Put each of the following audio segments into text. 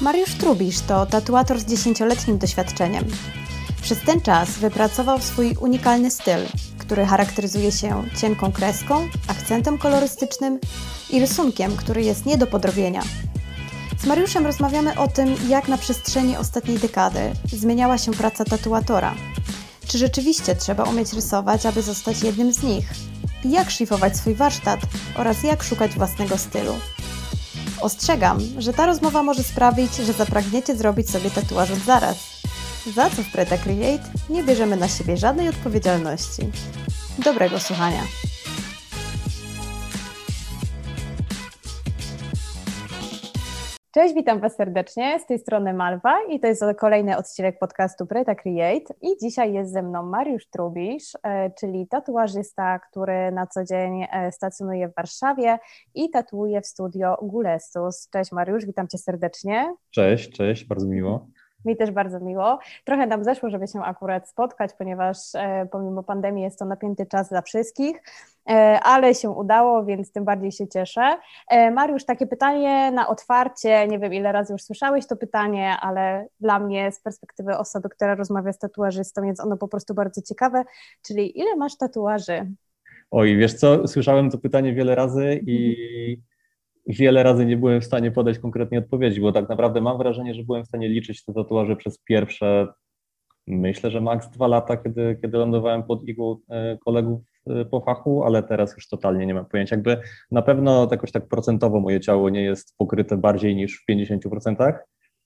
Mariusz Trubisz to tatuator z dziesięcioletnim doświadczeniem. Przez ten czas wypracował swój unikalny styl, który charakteryzuje się cienką kreską, akcentem kolorystycznym i rysunkiem, który jest nie do podrobienia. Z Mariuszem rozmawiamy o tym, jak na przestrzeni ostatniej dekady zmieniała się praca tatuatora. Czy rzeczywiście trzeba umieć rysować, aby zostać jednym z nich? Jak szlifować swój warsztat oraz jak szukać własnego stylu? Ostrzegam, że ta rozmowa może sprawić, że zapragniecie zrobić sobie tatuaż od zaraz. Za co w Preta Create nie bierzemy na siebie żadnej odpowiedzialności. Dobrego słuchania. Cześć, witam Was serdecznie. Z tej strony Malwa i to jest kolejny odcinek podcastu Preta Create. I dzisiaj jest ze mną Mariusz Trubisz, e, czyli tatuażysta, który na co dzień e, stacjonuje w Warszawie i tatuuje w studio Gulestus. Cześć Mariusz, witam Cię serdecznie. Cześć, cześć, bardzo miło. Mi też bardzo miło. Trochę nam zeszło, żeby się akurat spotkać, ponieważ e, pomimo pandemii jest to napięty czas dla wszystkich, e, ale się udało, więc tym bardziej się cieszę. E, Mariusz, takie pytanie na otwarcie. Nie wiem, ile razy już słyszałeś to pytanie, ale dla mnie z perspektywy osoby, która rozmawia z tatuażystą, jest ono po prostu bardzo ciekawe. Czyli ile masz tatuaży? Oj, wiesz co, słyszałem to pytanie wiele razy i wiele razy nie byłem w stanie podać konkretnej odpowiedzi, bo tak naprawdę mam wrażenie, że byłem w stanie liczyć te tatuaże przez pierwsze, myślę, że maks dwa lata, kiedy, kiedy lądowałem pod igłą e, kolegów e, po fachu, ale teraz już totalnie nie mam pojęcia. Jakby na pewno jakoś tak procentowo moje ciało nie jest pokryte bardziej niż w 50%.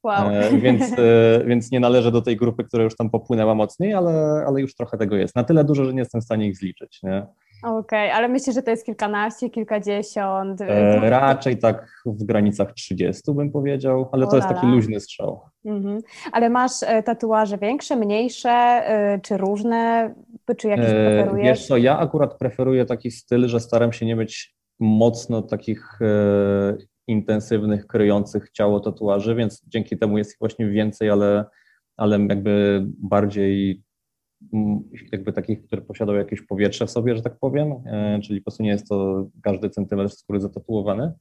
Wow. E, więc, więc nie należę do tej grupy, która już tam popłynęła mocniej, ale, ale już trochę tego jest. Na tyle dużo, że nie jestem w stanie ich zliczyć. Nie? Okej, okay, ale myślę, że to jest kilkanaście, kilkadziesiąt. E, raczej tak w granicach 30 bym powiedział, ale o to jest taki luźny strzał. Mhm. Ale masz e, tatuaże większe, mniejsze, e, czy różne, czy jakieś e, preferujesz? Wiesz co, ja akurat preferuję taki styl, że staram się nie mieć mocno takich e, intensywnych, kryjących ciało tatuaży, więc dzięki temu jest ich właśnie więcej, ale, ale jakby bardziej jakby takich, które posiadają jakieś powietrze w sobie, że tak powiem, e, czyli po prostu nie jest to każdy centymetr skóry zatatuowany.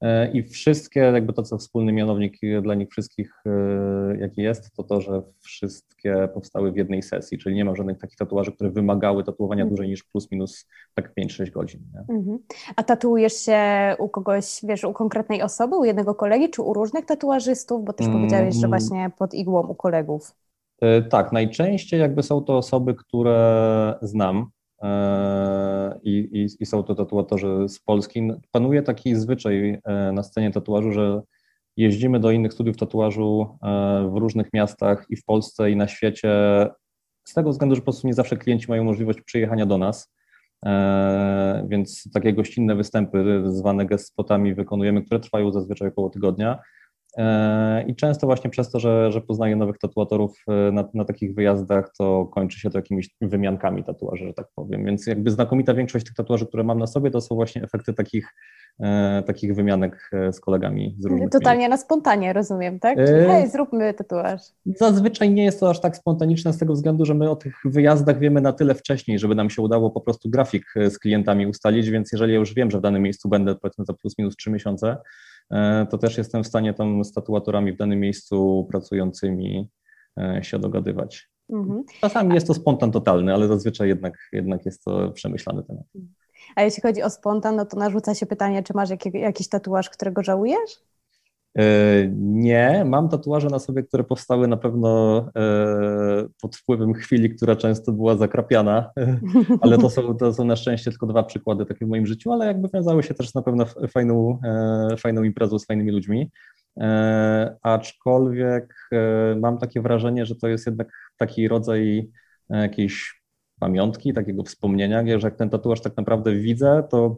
E, I wszystkie, jakby to, co wspólny mianownik dla nich wszystkich, e, jaki jest, to to, że wszystkie powstały w jednej sesji, czyli nie ma żadnych takich tatuaży, które wymagały tatuowania mm. dłużej niż plus minus tak 5-6 godzin. Mm-hmm. A tatuujesz się u kogoś, wiesz, u konkretnej osoby, u jednego kolegi, czy u różnych tatuażystów, bo też mm. powiedziałeś, że właśnie pod igłą u kolegów. E, tak, najczęściej jakby są to osoby, które znam e, i, i, i są to tatuatorzy z Polski. Panuje taki zwyczaj e, na scenie tatuażu, że jeździmy do innych studiów tatuażu w różnych miastach i w Polsce i na świecie z tego względu, że po prostu nie zawsze klienci mają możliwość przyjechania do nas, więc takie gościnne występy zwane guest spotami wykonujemy, które trwają zazwyczaj około tygodnia I często właśnie przez to, że, że poznaję nowych tatuatorów e, na, na, takich wyjazdach, to kończy się to jakimiś wymiankami tatuaży, że tak powiem. Więc jakby znakomita większość tych tatuaży, które mam na sobie, to są właśnie efekty takich, e, takich wymianek e, z kolegami z różnych Totalnie miejsc. na spontanie, rozumiem, tak? Czyli, hej, zróbmy tatuaż. Zazwyczaj nie jest to aż tak spontaniczne z tego względu, że my o tych wyjazdach wiemy na tyle wcześniej, żeby nam się udało po prostu grafik z klientami ustalić, więc jeżeli ja już wiem, że w danym miejscu będę powiedzmy za plus minus trzy miesiące, E, to też jestem w stanie tam z tatuatorami w danym miejscu pracującymi e, się dogadywać. Mhm. Czasami jest to spontan totalny, ale zazwyczaj jednak, jednak jest to przemyślany temat. A jeśli chodzi o spontan, no to narzuca się pytanie, czy masz jakiś tatuaż, którego żałujesz? E, nie, mam tatuaże na sobie, które powstały na pewno e, pod wpływem chwili, która często była zakrapiana, ale to są, to są na szczęście tylko dwa przykłady takie w moim życiu, ale jakby wiązały się też na pewno fajną, e, fajną imprezą z fajnymi ludźmi. Aczkolwiek mam takie wrażenie, że to jest jednak taki rodzaj jakiejś pamiątki, takiego wspomnienia, że jak ten tatuaż tak naprawdę widzę, to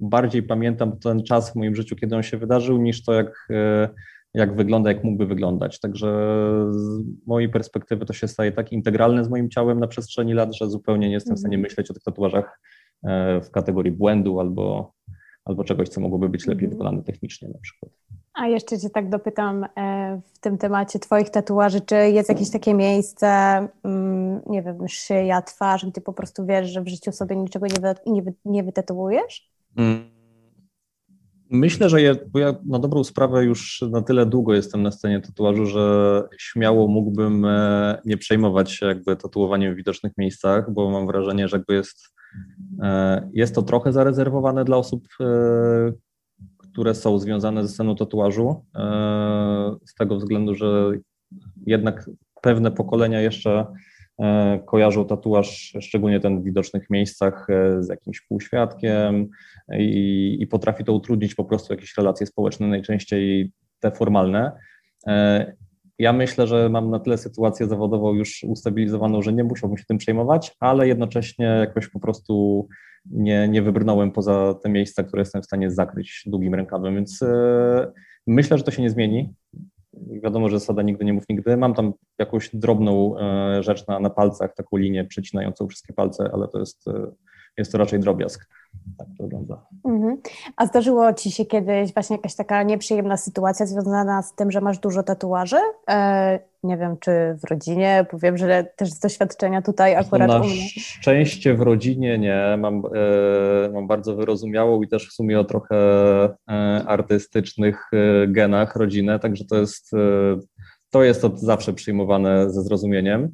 bardziej pamiętam ten czas w moim życiu, kiedy on się wydarzył, niż to, jak, e, jak wygląda, jak mógłby wyglądać. Także z mojej perspektywy to się staje tak integralne z moim ciałem na przestrzeni lat, że zupełnie nie jestem w stanie mhm. myśleć o tych tatuażach e, w kategorii błędu albo, albo czegoś, co mogłoby być lepiej mhm. wykonane technicznie na przykład. A jeszcze Cię tak dopytam e, w tym temacie Twoich tatuaży, czy jest jakieś takie miejsce, mm, nie wiem, szyja, twarz, gdzie po prostu wiesz, że w życiu sobie niczego nie, wy, nie, nie wytatuujesz? Mm. Myślę, że ja, bo ja na dobrą sprawę już na tyle długo jestem na scenie tatuażu, że śmiało mógłbym e, nie przejmować się jakby tatuowaniem w widocznych miejscach, bo mam wrażenie, że jakby jest, e, jest to trochę zarezerwowane dla osób, e, które są związane ze sceną tatuażu, z tego względu, że jednak pewne pokolenia jeszcze kojarzą tatuaż, szczególnie ten w widocznych miejscach, e, z jakimś półświadkiem i, i potrafi to utrudnić po prostu jakieś relacje społeczne, najczęściej te formalne. E, ja myślę, że mam na tyle sytuację zawodową już ustabilizowaną, że nie musiałbym się tym przejmować, ale jednocześnie jakoś po prostu nie, nie wybrnąłem poza te miejsca, które jestem w stanie zakryć długim rękawem, więc myślę, że to się nie zmieni. Wiadomo, że zasada nigdy nie mów nigdy. Mam tam jakąś drobną e, rzecz na, na palcach, taką linię przecinającą wszystkie palce, ale to jest, e, jest to raczej drobiazg. Tak to wygląda. Mhm. A zdarzyło Ci się kiedyś właśnie jakaś taka nieprzyjemna sytuacja związana z tym, że masz dużo tatuaży? E, nie wiem, czy w rodzinie, powiem, że też z doświadczenia tutaj akurat Na u mnie. szczęście w rodzinie nie, mam, e, mam bardzo wyrozumiałą i też w sumie o trochę e, artystycznych e, genach rodzinę, także to jest, e, to jest to zawsze przyjmowane ze zrozumieniem.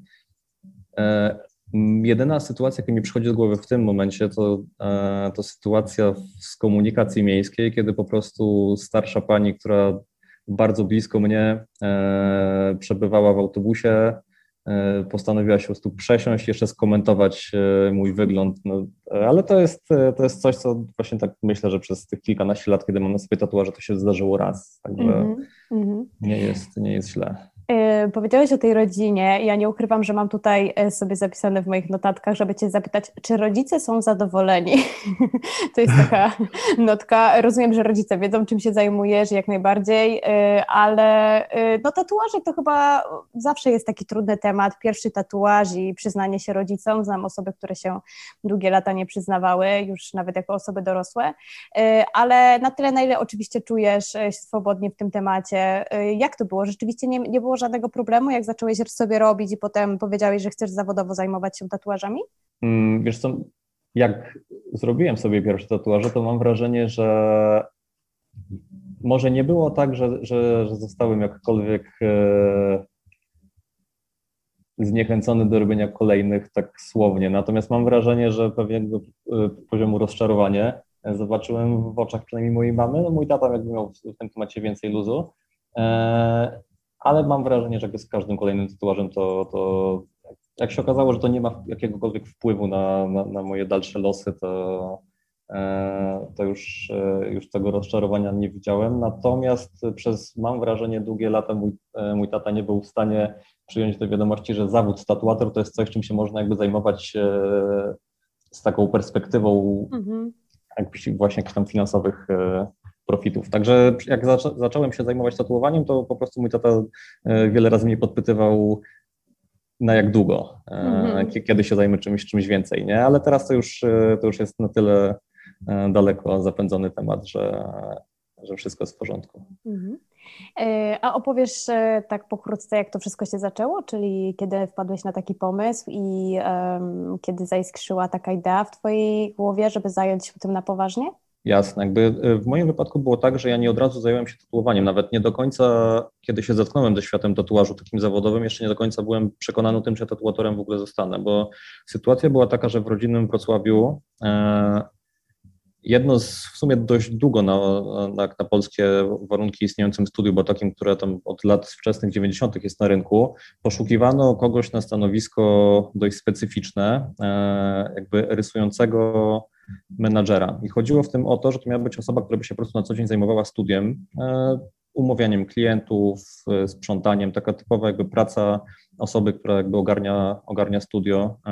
Jedyna sytuacja, jaka mi przychodzi do głowy w tym momencie, to, e, to sytuacja z komunikacji miejskiej, kiedy po prostu starsza pani, która bardzo blisko mnie e, przebywała w autobusie, e, postanowiła się po prostu przesiąść, jeszcze skomentować mój wygląd, no, ale to jest, to jest coś, co właśnie tak myślę, że przez tych kilkanaście lat, kiedy mam na sobie tatuaże, to się zdarzyło raz, także mm -hmm. nie, jest, nie jest źle. Yy, powiedziałeś o tej rodzinie. Ja nie ukrywam, że mam tutaj e, sobie zapisane w moich notatkach, żeby Cię zapytać, czy rodzice są zadowoleni? to jest taka notka. Rozumiem, że rodzice wiedzą, czym się zajmujesz, jak najbardziej, yy, ale yy, no, tatuaże to chyba zawsze jest taki trudny temat. Pierwszy tatuaż i przyznanie się rodzicom. Znam osoby, które się długie lata nie przyznawały, już nawet jako osoby dorosłe, ale na tyle, na ile oczywiście czujesz się swobodnie w tym temacie. Jak to było? Rzeczywiście nie, nie było żadnego problemu, jak zacząłeś sobie robić i potem powiedziałeś, że chcesz zawodowo zajmować się tatuażami? Mm, wiesz co, jak zrobiłem sobie pierwsze tatuaże, to mam wrażenie, że może nie było tak, że, że, że zostałem jakkolwiek e, zniechęcony do robienia kolejnych tak słownie. Natomiast mam wrażenie, że pewnego e, poziomu rozczarowania zobaczyłem w oczach przynajmniej mojej mamy. No mój tata jakby miał w tym temacie więcej luzu. E, ale mam wrażenie, że z każdym kolejnym tatuażem to, to jak się okazało, że to nie ma jakiegokolwiek wpływu na, na, na moje dalsze losy, to, e, to już, e, już tego rozczarowania nie widziałem. Natomiast przez, mam wrażenie, długie lata mój, e, mój tata nie był w stanie przyjąć do wiadomości, że zawód tatuator to jest coś, czym się można jakby zajmować z taką perspektywą mhm. właśnie jakichś tam finansowych profitów. Także jak zaczą, zacząłem się zajmować tatuowaniem, to po prostu mój tata e, wiele razy mnie podpytywał, na jak długo, mm -hmm. kiedy się zajmę czymś, czymś więcej, nie? Ale teraz to już, e, to już jest na tyle daleko zapędzony temat, że, że wszystko jest w porządku. Mm -hmm. A opowiesz tak pokrótce, jak to wszystko się zaczęło, czyli kiedy wpadłeś na taki pomysł i um, kiedy zaiskrzyła taka idea w Twojej głowie, żeby zająć się tym na poważnie? Jasne. Jakby e, w moim wypadku było tak, że ja nie od razu zająłem się tatuowaniem. Nawet nie do końca, kiedy się zetknąłem ze światem tatuażu takim zawodowym, jeszcze nie do końca byłem przekonany tym, że tatuatorem w ogóle zostanę, bo sytuacja była taka, że w rodzinnym Wrocławiu e, jedno z w sumie dość długo na, na, na, polskie warunki istniejącym studium, bo takim, które tam od lat wczesnych 90. jest na rynku, poszukiwano kogoś na stanowisko dość specyficzne, e, jakby rysującego menadżera. I chodziło w tym o to, że to miała być osoba, która by się po prostu na co dzień zajmowała studiem, e, umawianiem klientów, e, sprzątaniem, taka typowa jakby praca osoby, która jakby ogarnia, ogarnia studio e,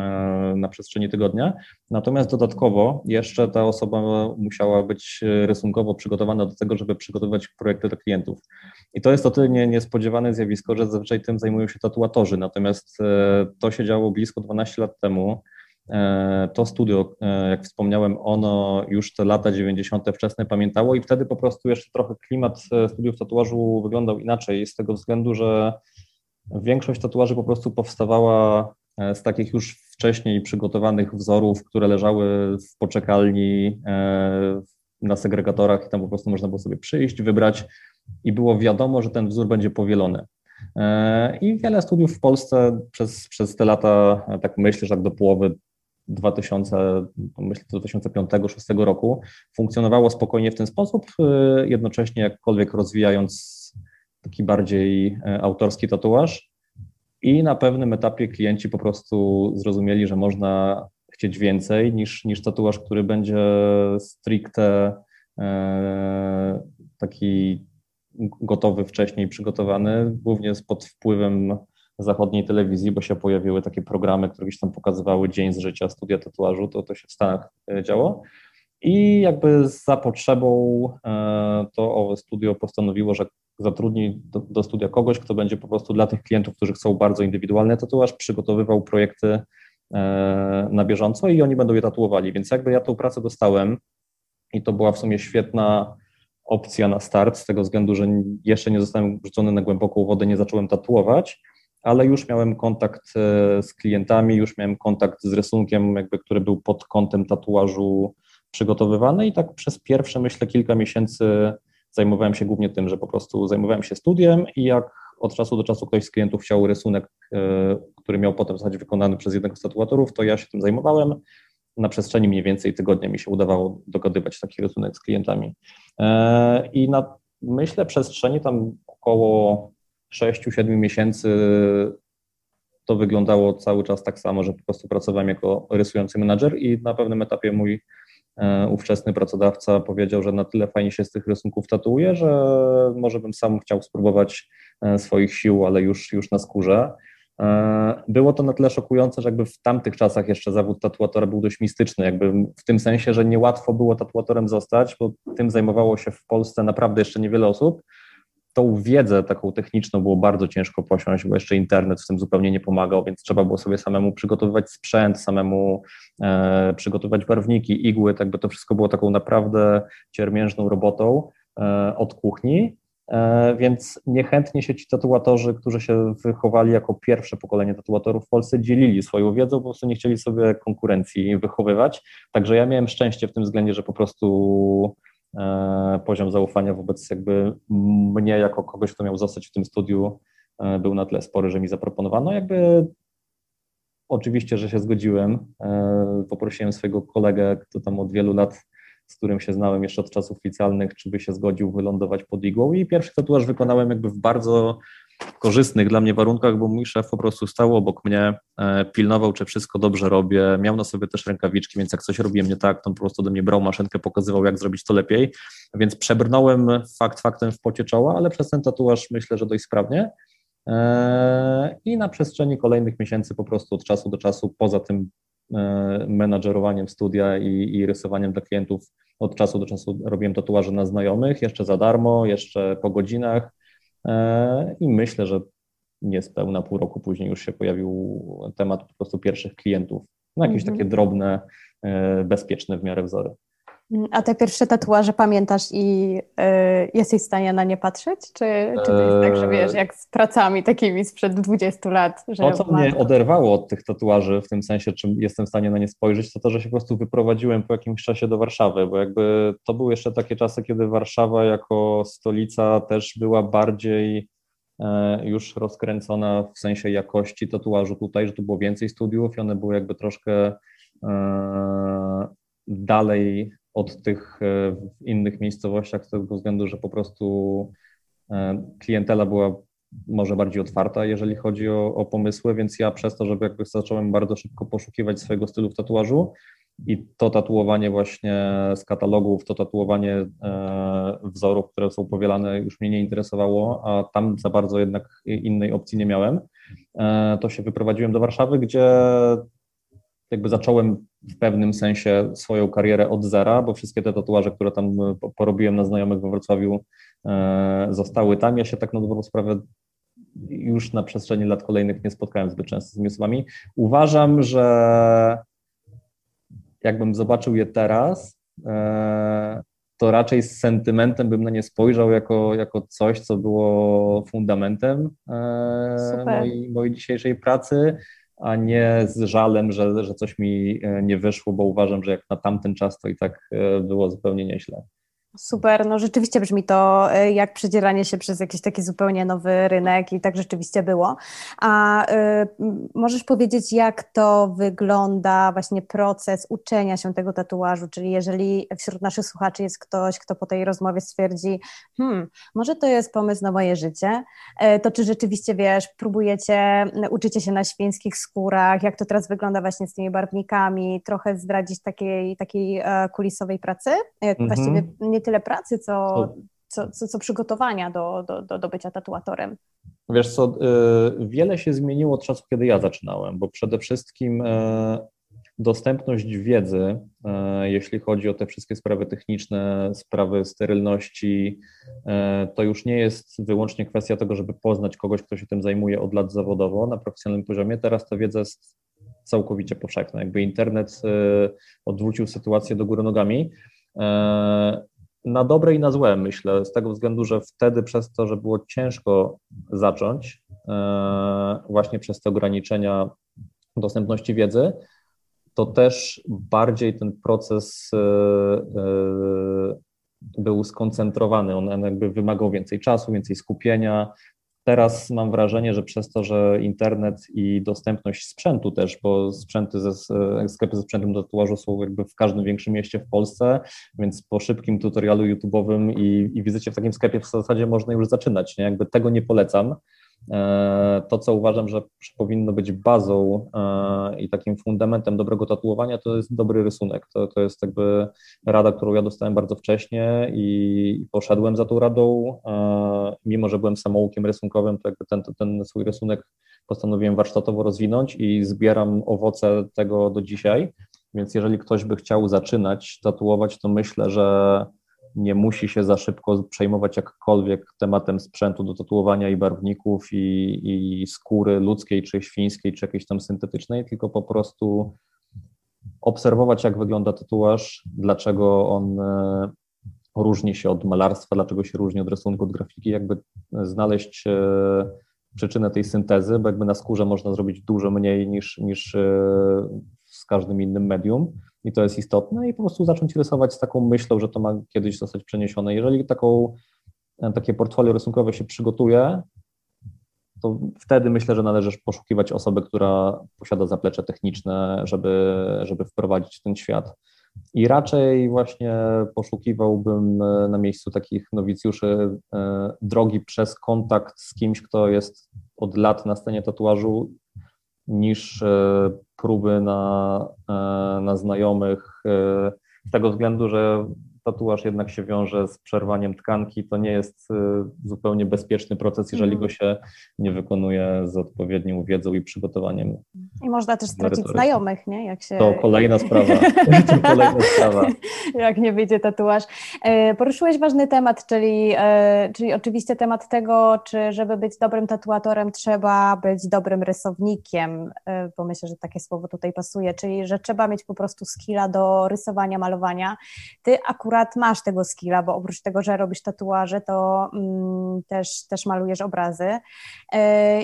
na przestrzeni tygodnia. Natomiast dodatkowo jeszcze ta osoba musiała być rysunkowo przygotowana do tego, żeby przygotowywać projekty dla klientów. I to jest o tyle niespodziewane zjawisko, że zazwyczaj tym zajmują się tatuatorzy. Natomiast to się działo blisko 12 lat temu. E, to studio, e, jak wspomniałem, ono już te lata 90. wczesne pamiętało i wtedy po prostu jeszcze trochę klimat e, studiów tatuażu wyglądał inaczej, z tego względu, że większość tatuaży po prostu powstawała z takich już wcześniej przygotowanych wzorów, które leżały w poczekalni na segregatorach i tam po prostu można było sobie przyjść, wybrać i było wiadomo, że ten wzór będzie powielony. I wiele studiów w Polsce przez, przez te lata, tak myślę, że tak do połowy 2000, myślę 2005-2006 roku funkcjonowało spokojnie w ten sposób, jednocześnie jakkolwiek rozwijając taki bardziej autorski tatuaż. I na pewnym etapie klienci po prostu zrozumieli, że można chcieć więcej niż, niż tatuaż, który będzie stricte e, taki gotowy wcześniej, przygotowany, głównie pod wpływem zachodniej telewizji, bo się pojawiły takie programy, które gdzieś tam pokazywały dzień z życia studia tatuażu, to to się w Stanach e, działo. I jakby za potrzebą e, to owe studio postanowiło, że zatrudni do, do, studia kogoś, kto będzie po prostu dla tych klientów, którzy chcą bardzo indywidualny tatuaż, przygotowywał projekty e, na bieżąco i oni będą je tatuowali. Więc jakby ja tą pracę dostałem i to była w sumie świetna opcja na start, z tego względu, że jeszcze nie zostałem wrzucony na głęboką wodę, nie zacząłem tatuować, ale już miałem kontakt e, z klientami, już miałem kontakt z rysunkiem, jakby, który był pod kątem tatuażu przygotowywany i tak przez pierwsze, myślę, kilka miesięcy zajmowałem się głównie tym, że po prostu zajmowałem się studiem i jak od czasu do czasu ktoś z klientów chciał rysunek, e, który miał potem zostać wykonany przez jednego z tatuatorów, to ja się tym zajmowałem. Na przestrzeni mniej więcej tygodnia mi się udawało dogadywać taki rysunek z klientami. E, I na, myślę, przestrzeni tam około 6-7 miesięcy to wyglądało cały czas tak samo, że po prostu pracowałem jako rysujący menadżer i na pewnym etapie mój E, ówczesny pracodawca powiedział, że na tyle fajnie się z tych rysunków tatuuje, że może bym sam chciał spróbować e, swoich sił, ale już, już na skórze. E, było to na tyle szokujące, że jakby w tamtych czasach jeszcze zawód tatuatora był dość mistyczny, jakby w tym sensie, że niełatwo było tatuatorem zostać, bo tym zajmowało się w Polsce naprawdę jeszcze niewiele osób tą wiedzę taką techniczną było bardzo ciężko posiąść, bo jeszcze internet w tym zupełnie nie pomagał, więc trzeba było sobie samemu przygotowywać sprzęt, samemu e, przygotowywać barwniki, igły, tak by to wszystko było taką naprawdę ciermiężną robotą e, od kuchni. E, więc niechętnie się ci tatuatorzy, którzy się wychowali jako pierwsze pokolenie tatuatorów w Polsce, dzielili swoją wiedzą, po prostu nie chcieli sobie konkurencji wychowywać. Także ja miałem szczęście w tym względzie, że po prostu poziom zaufania wobec jakby mnie jako kogoś, kto miał zostać w tym studiu e, był na tyle spory, że mi zaproponowano. Jakby oczywiście, że się zgodziłem. E, poprosiłem swojego kolegę, kto tam od wielu lat, z którym się znałem jeszcze od czasów oficjalnych, czy by się zgodził wylądować pod igłą i pierwszy tatuaż wykonałem jakby w bardzo korzystnych dla mnie warunkach, bo mój szef po prostu stał obok mnie, e, pilnował, czy wszystko dobrze robię, miał na sobie też rękawiczki, więc jak coś robiłem nie tak, to po prostu do mnie brał maszynkę, pokazywał, jak zrobić to lepiej, więc przebrnąłem fakt faktem w pocie czoła, ale przez ten tatuaż myślę, że dość sprawnie. E, I na przestrzeni kolejnych miesięcy po prostu od czasu do czasu, poza tym e, menadżerowaniem studia i, i rysowaniem dla klientów, od czasu do czasu robiłem tatuaże na znajomych, jeszcze za darmo, jeszcze po godzinach, I myślę, że niespełna pół roku później już się pojawił temat po prostu pierwszych klientów na jakieś mhm. takie drobne, e, bezpieczne w miarę wzory. A te pierwsze tatuaże pamiętasz i y, jesteś w stanie na nie patrzeć? Czy, czy to jest tak, że wiesz, jak z pracami takimi sprzed 20 lat? Że to, co mnie oderwało od tych tatuaży, w tym sensie, czym jestem w stanie na nie spojrzeć, to to, że się po prostu wyprowadziłem po jakimś czasie do Warszawy, bo jakby to były jeszcze takie czasy, kiedy Warszawa jako stolica też była bardziej e, już rozkręcona w sensie jakości tatuażu tutaj, że tu było więcej studiów i one były jakby troszkę e, dalej od tych e, w innych miejscowościach z tego względu, że po prostu e, klientela była może bardziej otwarta, jeżeli chodzi o, o pomysły, więc ja przez to, żeby jakby zacząłem bardzo szybko poszukiwać swojego stylu w tatuażu i to tatuowanie właśnie z katalogów, to tatuowanie e, wzorów, które są powielane już mnie nie interesowało, a tam za bardzo jednak innej opcji nie miałem, to się wyprowadziłem do Warszawy, gdzie jakby zacząłem w pewnym sensie swoją karierę od zera, bo wszystkie te tatuaże, które tam e, porobiłem na znajomych we Wrocławiu, e, zostały tam. Ja się tak na dobrą sprawę już na przestrzeni lat kolejnych nie spotkałem zbyt często z tymi osobami. Uważam, że jakbym zobaczył je teraz, e, to raczej z sentymentem bym na nie spojrzał jako, jako coś, co było fundamentem mojej, mojej dzisiejszej pracy a nie z żalem, że, że coś mi nie wyszło, bo uważam, że jak na tamten czas to i tak było zupełnie nieźle. Super, no rzeczywiście brzmi to e, jak przedzieranie się przez jakiś taki zupełnie nowy rynek i tak rzeczywiście było. A y, możesz powiedzieć, jak to wygląda właśnie proces uczenia się tego tatuażu, czyli jeżeli wśród naszych słuchaczy jest ktoś, kto po tej rozmowie stwierdzi, hmm, może to jest pomysł na moje życie, e, to czy rzeczywiście wiesz, próbujecie, uczycie się na świńskich skórach, jak to teraz wygląda właśnie z tymi barwnikami, trochę zdradzić takiej, takiej kulisowej pracy? Mhm. Właściwie nie tyle pracy, co, co, co, co przygotowania do, do, do, do bycia tatuatorem. Wiesz co, y, wiele się zmieniło od czasu, kiedy ja zaczynałem, bo przede wszystkim y, dostępność wiedzy, y, jeśli chodzi o te wszystkie sprawy techniczne, sprawy sterylności, to już nie jest wyłącznie kwestia tego, żeby poznać kogoś, kto się tym zajmuje od lat zawodowo na profesjonalnym poziomie. Teraz ta wiedza jest całkowicie powszechna. Jakby internet odwrócił sytuację do góry nogami na dobre i na złe, myślę, z tego względu, że wtedy przez to, że było ciężko zacząć, e, właśnie przez te ograniczenia dostępności wiedzy, to też bardziej ten proces e, e, był skoncentrowany, on jakby wymagał więcej czasu, więcej skupienia, Teraz mam wrażenie, że przez to, że internet i dostępność sprzętu też, bo sprzęty ze, sklepy ze sprzętem do tatuażu są jakby w każdym większym mieście w Polsce, więc po szybkim tutorialu YouTube'owym i, i wizycie w takim sklepie w zasadzie można już zaczynać. Nie? Jakby tego nie polecam. E, to, co uważam, że powinno być bazą e, i takim fundamentem dobrego tatuowania, to jest dobry rysunek. To, to jest jakby rada, którą ja dostałem bardzo wcześnie i poszedłem za tą radą. E, mimo, że byłem samoukiem rysunkowym, to jakby ten, ten swój rysunek postanowiłem warsztatowo rozwinąć i zbieram owoce tego do dzisiaj. Więc jeżeli ktoś by chciał zaczynać tatuować, to myślę, że nie musi się za szybko przejmować jakkolwiek tematem sprzętu do tatuowania i barwników i, i skóry ludzkiej, czy świńskiej, czy jakiejś tam syntetycznej, tylko po prostu obserwować, jak wygląda tatuaż, dlaczego on e, różni się od malarstwa, dlaczego się różni od rysunku, od grafiki, jakby znaleźć e, przyczynę tej syntezy, bo jakby na skórze można zrobić dużo mniej niż, niż e, z każdym innym medium i to jest istotne i po prostu zacząć rysować z taką myślą, że to ma kiedyś zostać przeniesione. Jeżeli taką, e, takie portfolio rysunkowe się przygotuje, to wtedy myślę, że należy poszukiwać osoby, która posiada zaplecze techniczne, żeby, żeby wprowadzić ten świat. I raczej właśnie poszukiwałbym e, na miejscu takich nowicjuszy e, drogi przez kontakt z kimś, kto jest od lat na scenie tatuażu niż e, próby na, e, na znajomych, e, z tego względu, że tatuaż jednak się wiąże z przerwaniem tkanki, to nie jest y, zupełnie bezpieczny proces, jeżeli mm. go się nie wykonuje z odpowiednią wiedzą i przygotowaniem. I można też stracić znajomych, nie? Jak się... To kolejna sprawa. to kolejna sprawa. Jak nie wyjdzie tatuaż. E, poruszyłeś ważny temat, czyli, e, czyli oczywiście temat tego, czy żeby być dobrym tatuatorem trzeba być dobrym rysownikiem, e, bo myślę, że takie słowo tutaj pasuje, czyli że trzeba mieć po prostu skilla do rysowania, malowania. Ty akurat akurat masz tego skilla, bo oprócz tego, że robisz tatuaże, to mm, też, też malujesz obrazy. Yy,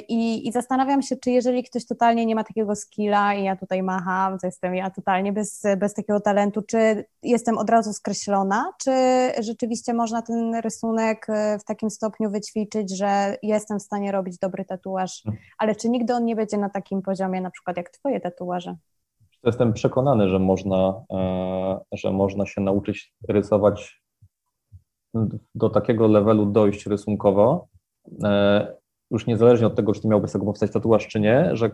I, zastanawiam się, czy jeżeli ktoś totalnie nie ma takiego skilla i ja tutaj macham, to jestem ja totalnie bez, bez takiego talentu, czy jestem od razu skreślona, czy rzeczywiście można ten rysunek yy, w takim stopniu wyćwiczyć, że jestem w stanie robić dobry tatuaż, mhm. ale czy nigdy on nie będzie na takim poziomie, na przykład jak twoje tatuaże? Jestem przekonany, że można, e, że można się nauczyć rysować do takiego levelu dojść rysunkowo, e, już niezależnie od tego, czy ty miałbyś z tego powstać tatuaż, czy nie, że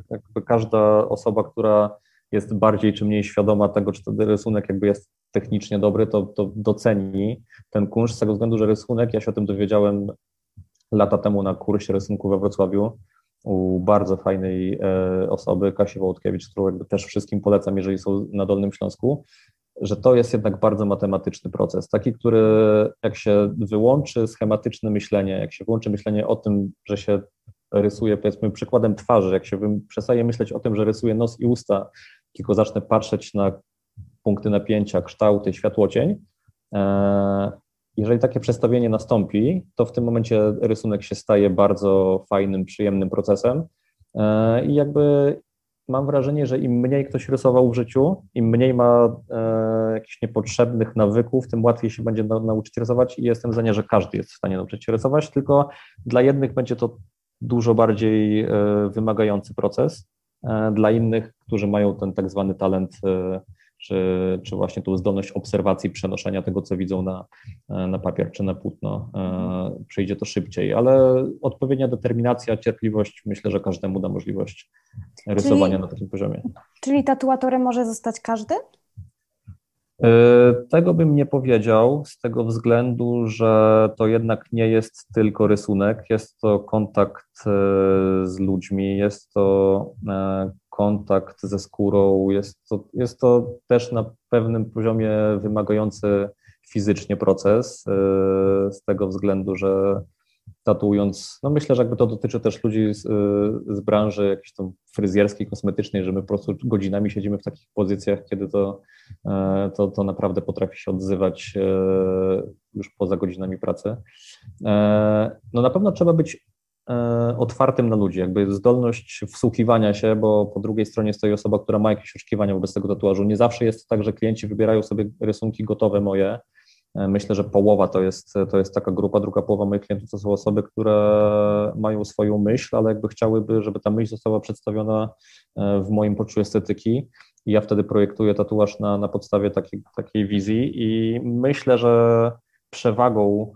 każda osoba, która jest bardziej czy mniej świadoma tego, czy ten rysunek jakby jest technicznie dobry, to, to doceni ten kunszt z tego względu, że rysunek, ja się o tym dowiedziałem lata temu na kursie rysunku we Wrocławiu, u bardzo fajnej e, osoby, Kasi Wołodkiewicz, którą jakby też wszystkim polecam, jeżeli są na Dolnym Śląsku, że to jest jednak bardzo matematyczny proces, taki, który jak się wyłączy schematyczne myślenie, jak się wyłączy myślenie o tym, że się rysuje powiedzmy przykładem twarzy, jak się przestaje myśleć o tym, że rysuje nos i usta, tylko zacznę patrzeć na punkty napięcia, kształty, światłocień, e, jeżeli takie przestawienie nastąpi, to w tym momencie rysunek się staje bardzo fajnym, przyjemnym procesem. E, i jakby mam wrażenie, że im mniej ktoś rysował w życiu, im mniej ma e, jakichś niepotrzebnych nawyków, tym łatwiej się będzie na, nauczyć rysować. I jestem zdania, że każdy jest w stanie nauczyć się rysować, tylko dla jednych będzie to dużo bardziej e, wymagający proces, dla innych, którzy mają ten tak zwany talent czy, czy właśnie tą zdolność obserwacji, przenoszenia tego, co widzą na, na papier czy na płótno, e, przyjdzie to szybciej, ale odpowiednia determinacja, cierpliwość, myślę, że każdemu da możliwość rysowania czyli, na takim poziomie. Czyli tatuatorem może zostać każdy? E, tego bym nie powiedział, z tego względu, że to jednak nie jest tylko rysunek, jest to kontakt e, z ludźmi, jest to kontakt ze skórą. Jest to, jest to też na pewnym poziomie wymagający fizycznie proces, e, z tego względu, że tatuując, no myślę, że jakby to dotyczy też ludzi z, e, z branży jakiejś tam fryzjerskiej, kosmetycznej, że my po prostu godzinami siedzimy w takich pozycjach, kiedy to, e, to, to naprawdę potrafi się odzywać już poza godzinami pracy. No na pewno trzeba być otwartym na ludzi, jakby zdolność wsłuchiwania się, bo po drugiej stronie stoi osoba, która ma jakieś oczekiwania wobec tego tatuażu. Nie zawsze jest tak, że klienci wybierają sobie rysunki gotowe moje. E, myślę, że połowa to jest, to jest taka grupa, druga połowa moich klientów to są osoby, które mają swoją myśl, ale jakby chciałyby, żeby ta myśl została przedstawiona e, w moim poczuciu estetyki. I ja wtedy projektuję tatuaż na, na podstawie takiej, takiej wizji i myślę, że przewagą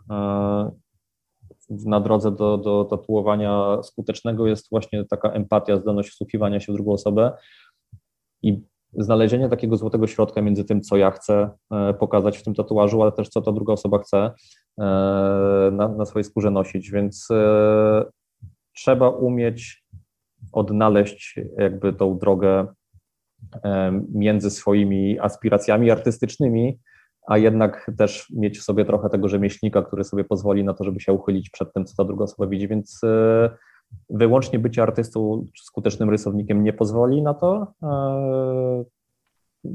na drodze do, do tatuowania skutecznego jest właśnie taka empatia, zdolność wsłuchiwania się w drugą osobę i znalezienie takiego złotego środka między tym, co ja chcę e, pokazać w tym tatuażu, ale też co ta druga osoba chce e, na, na swojej skórze nosić, więc e, trzeba umieć odnaleźć jakby tą drogę między swoimi aspiracjami artystycznymi, a jednak też mieć w sobie trochę tego rzemieślnika, który sobie pozwoli na to, żeby się uchylić przed tym, co ta druga osoba widzi, więc e, wyłącznie bycie artystą czy skutecznym rysownikiem nie pozwoli na to. E,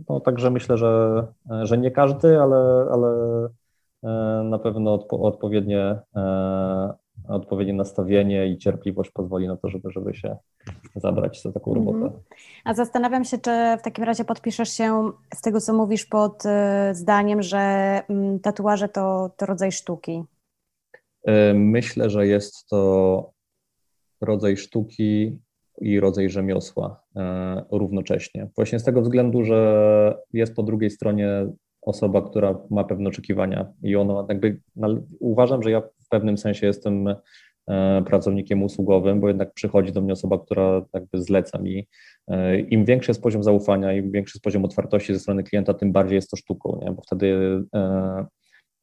no, także myślę, że, że nie każdy, ale, ale e, na pewno odpo, odpowiednie odpowiednie nastawienie i cierpliwość pozwoli na to, żeby, żeby się zabrać za taką robotę. Mhm. A zastanawiam się, czy w takim razie podpiszesz się z tego, co mówisz pod y, zdaniem, że mm, tatuaże to, to rodzaj sztuki. Y, myślę, że jest to rodzaj sztuki i rodzaj rzemiosła y, równocześnie. Właśnie z tego względu, że jest po drugiej stronie osoba, która ma pewne oczekiwania i ona jakby uważam, że ja w pewnym sensie jestem e, pracownikiem usługowym, bo jednak przychodzi do mnie osoba, która jakby zleca mi. E, Im większy jest poziom zaufania, im większy jest poziom otwartości ze strony klienta, tym bardziej jest to sztuką, nie? bo wtedy e,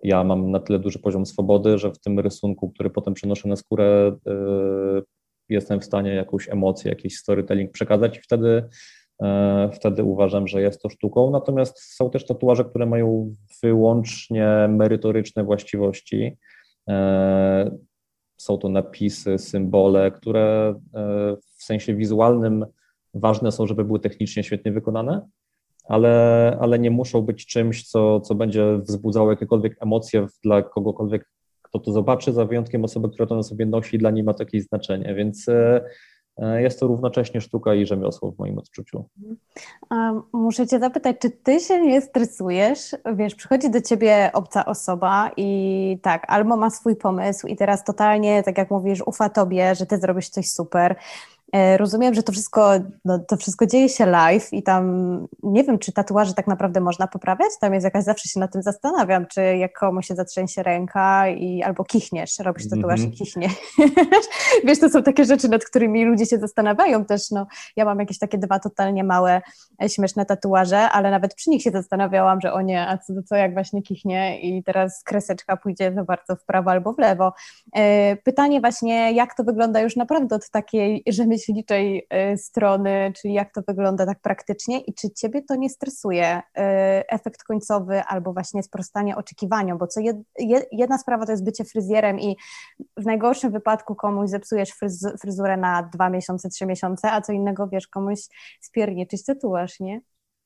ja mam na tyle duży poziom swobody, że w tym rysunku, który potem przenoszę na skórę, jestem w stanie jakąś emocję, jakiś storytelling przekazać i wtedy wtedy uważam, że jest to sztuką. Natomiast są też tatuaże, które mają wyłącznie merytoryczne właściwości. E, są to napisy, symbole, które e, w sensie wizualnym ważne są, żeby były technicznie świetnie wykonane, ale, ale nie muszą być czymś, co, co będzie wzbudzało jakiekolwiek emocje dla kogokolwiek, kto to zobaczy, za wyjątkiem osoby, która to na sobie nosi, dla niej ma to jakieś znaczenie. Więc E, jest to równocześnie sztuka i rzemiosło w moim odczuciu. Muszę Cię zapytać, czy Ty się nie stresujesz? Wiesz, przychodzi do Ciebie obca osoba i tak, albo ma swój pomysł i teraz totalnie, tak jak mówisz, ufa Tobie, że Ty zrobisz coś super, E, rozumiem, że to wszystko, no, to wszystko dzieje się live i tam nie wiem, czy tatuaże tak naprawdę można poprawiać. Tam jest jakaś, zawsze się nad tym zastanawiam, czy jak komuś się zatrzęsie ręka i albo kichniesz, robisz tatuaż mm -hmm. i kichniesz. Wiesz, to są takie rzeczy, nad którymi ludzie się zastanawiają też. No, ja mam jakieś takie dwa totalnie małe, e, śmieszne tatuaże, ale nawet przy nich się zastanawiałam, że o nie, a co, co jak właśnie kichnie i teraz kreseczka pójdzie za bardzo w prawo albo w lewo. E, pytanie właśnie, jak to wygląda już naprawdę od takiej rzemieślniczej myśliczej y, strony, czyli jak to wygląda tak praktycznie i czy Ciebie to nie stresuje, y, efekt końcowy albo właśnie sprostanie oczekiwaniom, bo co jed, jedna sprawa to jest bycie fryzjerem i w najgorszym wypadku komuś zepsujesz fryz, fryzurę na dwa miesiące, trzy miesiące, a co innego, wiesz, komuś spierniczyć tatuaż, nie?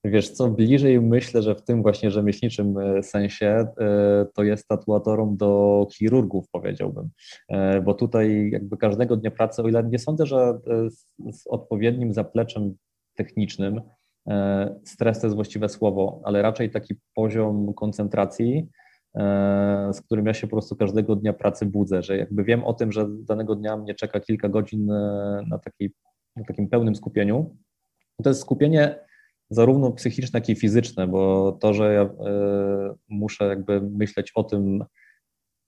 Wiesz co, bliżej myślę, że w tym właśnie rzemieślniczym e, sensie e, to jest tatuatorom do chirurgów, powiedziałbym, e, bo tutaj jakby każdego dnia pracy, o ile nie sądzę, że z, z odpowiednim zapleczem technicznym. Stres to jest właściwe słowo, ale raczej taki poziom koncentracji, z którym ja się po prostu każdego dnia pracy budzę, że jakby wiem o tym, że danego dnia mnie czeka kilka godzin na, takiej, na takim pełnym skupieniu. To jest skupienie zarówno psychiczne, jak i fizyczne, bo to, że ja muszę jakby myśleć o tym,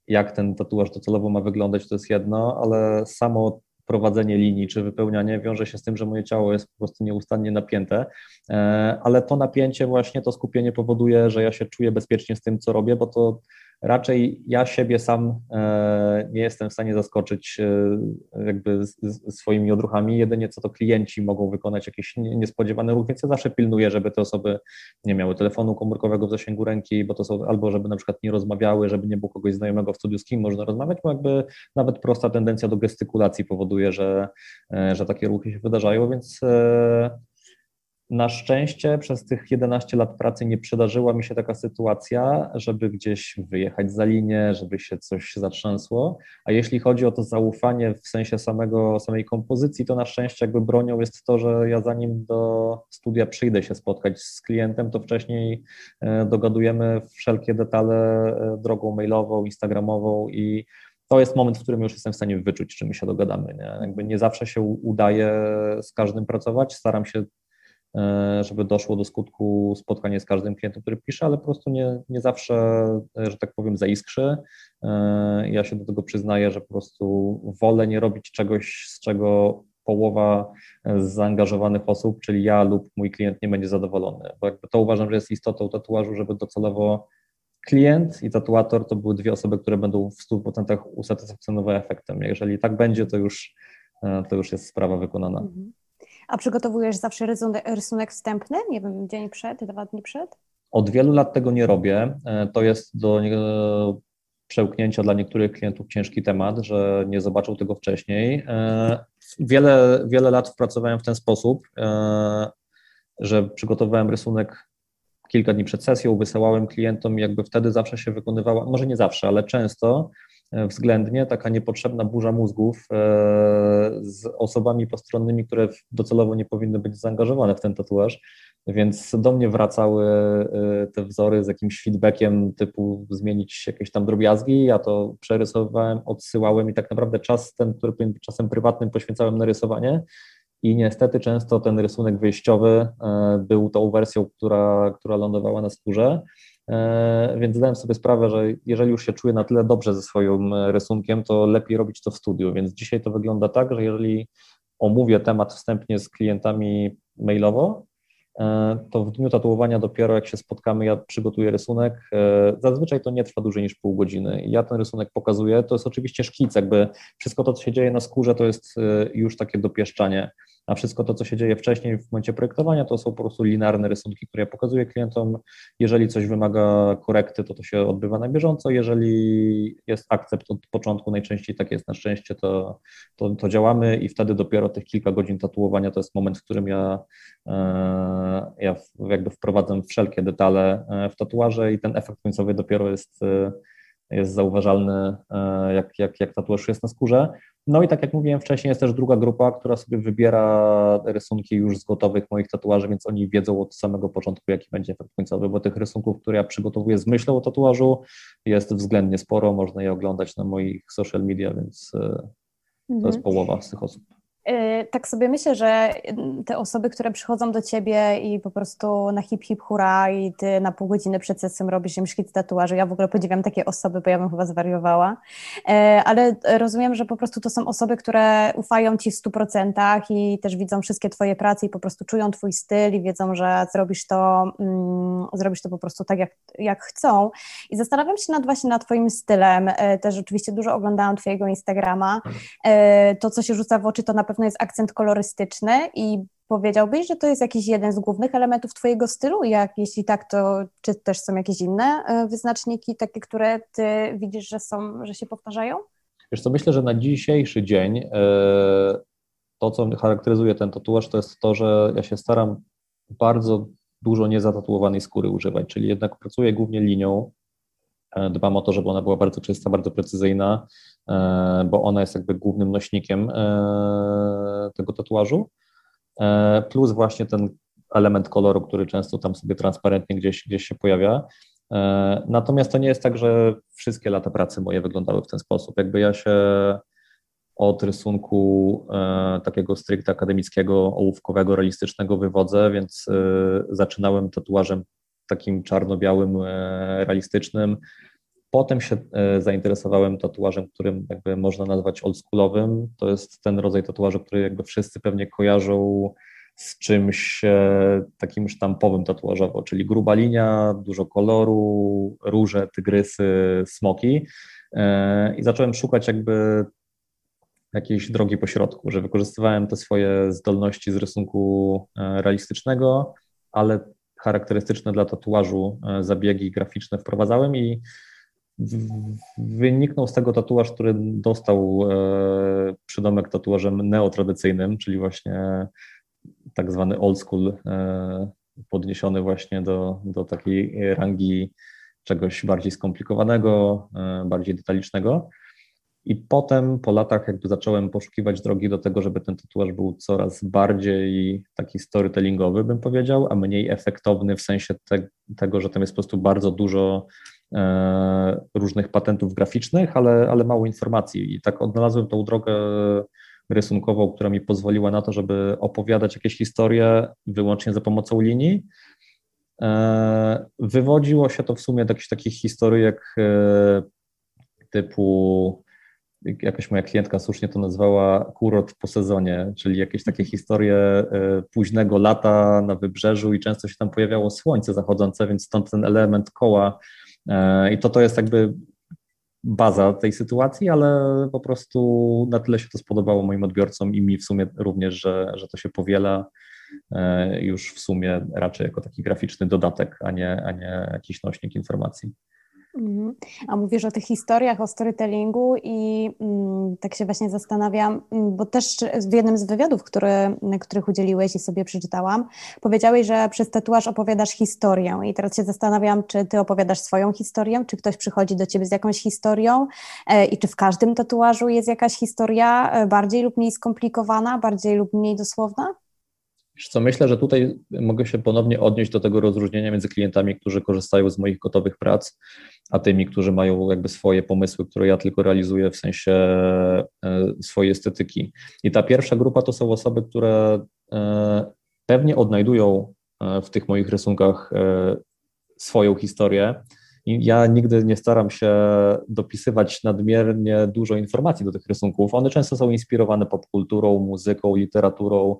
jak ten tatuaż docelowo ma wyglądać, to jest jedno, ale samo prowadzenie linii czy wypełnianie wiąże się z tym, że moje ciało jest po prostu nieustannie napięte, e, ale to napięcie właśnie, to skupienie powoduje, że ja się czuję bezpiecznie z tym, co robię, bo to raczej ja siebie sam e, nie jestem w stanie zaskoczyć e, jakby swoimi odruchami. Jedynie co to klienci mogą wykonać jakiś niespodziewany ruch, więc ja zawsze pilnuję, żeby te osoby nie miały telefonu komórkowego w zasięgu ręki, bo to są albo żeby na przykład nie rozmawiały, żeby nie było kogoś znajomego w studiu, z kim można rozmawiać, bo jakby nawet prosta tendencja do gestykulacji powoduje, że, e, że takie ruchy się wydarzają, więc na szczęście przez tych 11 lat pracy nie przydarzyła mi się taka sytuacja, żeby gdzieś wyjechać za linię, żeby się coś zatrzęsło. A jeśli chodzi o to zaufanie w sensie samego, samej kompozycji, to na szczęście jakby bronią jest to, że ja zanim do studia przyjdę się spotkać z klientem, to wcześniej e, dogadujemy wszelkie detale e, drogą mailową, instagramową i to jest moment, w którym już jestem w stanie wyczuć, czy my się dogadamy. Nie? Jakby nie zawsze się udaje z każdym pracować. Staram się żeby doszło do skutku spotkanie z każdym klientem, który pisze, ale po prostu nie, nie zawsze, e, że tak powiem, zaiskrzy. E, ja się do tego przyznaję, że po prostu wolę nie robić czegoś, z czego połowa zaangażowanych osób, czyli ja lub mój klient nie będzie zadowolony, bo jakby to uważam, że jest istotą tatuażu, żeby docelowo klient i tatuator to były dwie osoby, które będą w 100% usatysfakcjonowały efektem. Jeżeli tak będzie, to już, to już jest sprawa wykonana. Mhm. A przygotowujesz zawsze rysunek, wstępny, nie wiem, dzień przed, dwa dni przed? Od wielu lat tego nie robię. E, to jest do przełknięcia dla niektórych klientów ciężki temat, że nie zobaczą tego wcześniej. E, wiele, wiele lat pracowałem w ten sposób, e, że przygotowałem rysunek kilka dni przed sesją, wysyłałem klientom i jakby wtedy zawsze się wykonywała, może nie zawsze, ale często E, względnie taka niepotrzebna burza mózgów e, z osobami postronnymi, które docelowo nie powinny być zaangażowane w ten tatuaż. Więc do mnie wracały e, te wzory z jakimś feedbackiem typu zmienić jakieś tam drobiazgi. Ja to przerysowywałem, odsyłałem i tak naprawdę czas ten, który czasem prywatnym poświęcałem na rysowanie. I niestety często ten rysunek wyjściowy był tą wersją, która, która lądowała na skórze. E, więc zdałem sobie sprawę, że jeżeli już się czuję na tyle dobrze ze swoim e, rysunkiem, to lepiej robić to w studiu. Więc dzisiaj to wygląda tak, że jeżeli omówię temat wstępnie z klientami mailowo, e, to w dniu tatuowania dopiero jak się spotkamy, ja przygotuję rysunek. Zazwyczaj to nie trwa dłużej niż pół godziny. Ja ten rysunek pokazuję. To jest oczywiście szkic, jakby wszystko to, co się dzieje na skórze, to jest już takie dopieszczanie a wszystko to, co się dzieje wcześniej w momencie projektowania, to są po prostu linearne rysunki, które ja pokazuję klientom. Jeżeli coś wymaga korekty, to to się odbywa na bieżąco. Jeżeli jest akcept od początku, najczęściej tak jest na szczęście, to, to, to działamy i wtedy dopiero tych kilka godzin tatuowania to jest moment, w którym ja, e, ja jakby wprowadzam wszelkie detale e, w tatuaże i ten efekt końcowy dopiero jest e, jest zauważalny, jak, jak, jak tatuaż jest na skórze. No i tak jak mówiłem wcześniej, jest też druga grupa, która sobie wybiera rysunki już z gotowych moich tatuaży, więc oni wiedzą od samego początku, jaki będzie efekt końcowy, bo tych rysunków, które ja przygotowuję z myślą o tatuażu, jest względnie sporo, można je oglądać na moich social media, więc e, to jest mhm. połowa z tych osób. Y, tak sobie myślę, że y, te osoby, które przychodzą do ciebie i po prostu na hip hip hura i ty na pół godziny przed sesją robisz im szkic tatuaży, ja w ogóle podziwiam takie osoby, bo ja bym chyba zwariowała, y, ale rozumiem, że po prostu to są osoby, które ufają ci w stu procentach i też widzą wszystkie twoje prace i po prostu czują twój styl i wiedzą, że zrobisz to, mm, zrobisz to po prostu tak, jak, jak chcą. I zastanawiam się nad właśnie nad twoim stylem, też oczywiście dużo oglądałam twojego Instagrama, to co się rzuca w oczy to na pewno jest akcent kolorystyczny i powiedziałbyś, że to jest jakiś jeden z głównych elementów Twojego stylu? Jak, jeśli tak, to czy też są jakieś inne e, wyznaczniki, takie, które Ty widzisz, że są, że się powtarzają? Wiesz co, myślę, że na dzisiejszy dzień e, to, co charakteryzuje ten tatuaż, to jest to, że ja się staram bardzo dużo niezatatuowanej skóry używać, czyli jednak pracuję głównie linią, dbam o to, żeby ona była bardzo czysta, bardzo precyzyjna, E, bo ona jest jakby głównym nośnikiem e, tego tatuażu. plus właśnie ten element koloru, który często tam sobie transparentnie gdzieś, gdzieś się pojawia. Natomiast to nie jest tak, że wszystkie lata pracy moje wyglądały w ten sposób. Jakby ja się od rysunku e, takiego stricte akademickiego, ołówkowego, realistycznego wywodzę, więc e, zaczynałem tatuażem takim czarno-białym, e, realistycznym. Potem się zainteresowałem tatuażem, którym jakby można nazwać oldschoolowym. To jest ten rodzaj tatuażu, który jakby wszyscy pewnie kojarzą z czymś takim sztampowym tatuażowo, czyli gruba linia, dużo koloru, róże, tygrysy, smoki. I zacząłem szukać jakby jakiejś drogi pośrodku, że wykorzystywałem te swoje zdolności z rysunku e, realistycznego, ale charakterystyczne dla tatuażu e, zabiegi graficzne wprowadzałem i wyniknął z tego tatuaż, który dostał e, przydomek tatuażem neotradycyjnym, czyli właśnie tak zwany old school, podniesiony właśnie do, do takiej rangi czegoś bardziej skomplikowanego, bardziej detalicznego. I potem po latach jakby zacząłem poszukiwać drogi do tego, żeby ten tatuaż był coraz bardziej taki storytellingowy, bym powiedział, a mniej efektowny w sensie te, tego, że tam jest po prostu bardzo dużo e, różnych patentów graficznych, ale, ale mało informacji. I tak odnalazłem tą drogę rysunkową, która mi pozwoliła na to, żeby opowiadać jakieś historie wyłącznie za pomocą linii. E, wywodziło się to w sumie do jakichś takich historyjek e, typu jakaś moja klientka słusznie to nazwała kurort po sezonie, czyli jakieś takie historie e, późnego lata na wybrzeżu i często się tam pojawiało słońce zachodzące, więc stąd ten element koła e, i to to jest jakby baza tej sytuacji, ale po prostu na tyle się to spodobało moim odbiorcom i mi w sumie również, że, że to się powiela e, już w sumie raczej jako taki graficzny dodatek, a nie, a nie jakiś nośnik informacji. Mhm. A mówisz o tych historiach, o storytellingu i mm, tak się właśnie zastanawiam, mm, bo też w jednym z wywiadów, który, których udzieliłeś i sobie przeczytałam, powiedziałeś, że przez tatuaż opowiadasz historię i teraz się zastanawiam, czy ty opowiadasz swoją historię, czy ktoś przychodzi do ciebie z jakąś historią e, i czy w każdym tatuażu jest jakaś historia e, bardziej lub mniej skomplikowana, bardziej lub mniej dosłowna? Co, myślę, że tutaj mogę się ponownie odnieść do tego rozróżnienia między klientami, którzy korzystają z moich gotowych prac, a tymi, którzy mają jakby swoje pomysły, które ja tylko realizuję w sensie e, swojej estetyki. I ta pierwsza grupa to są osoby, które e, pewnie odnajdują e, w tych moich rysunkach swoją historię. Ja nigdy nie staram się dopisywać nadmiernie dużo informacji do tych rysunków. One często są inspirowane popkulturą, muzyką, literaturą.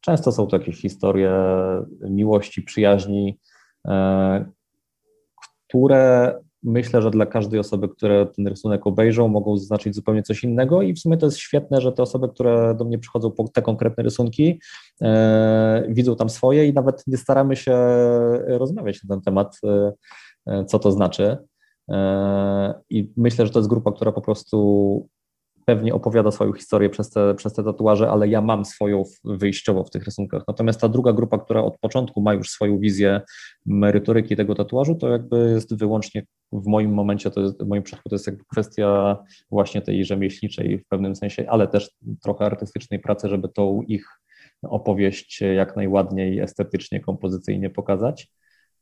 Często są to jakieś historie miłości, przyjaźni, które myślę, że dla każdej osoby, które ten rysunek obejrzą, mogą zaznaczyć zupełnie coś innego i w sumie to jest świetne, że te osoby, które do mnie przychodzą po te konkretne rysunki, e, widzą tam swoje i nawet nie staramy się rozmawiać na ten temat, e, co to znaczy. E, I myślę, że to jest grupa, która po prostu pewnie opowiada swoją historię przez te, przez te tatuaże, ale ja mam swoją wyjściowo w tych rysunkach. Natomiast ta druga grupa, która od początku ma już swoją wizję merytoryki tego tatuażu, to jakby jest wyłącznie w moim momencie, to jest, w moim przypadku to jest jakby kwestia właśnie tej rzemieślniczej w pewnym sensie, ale też trochę artystycznej pracy, żeby tą ich opowieść jak najładniej estetycznie, kompozycyjnie pokazać.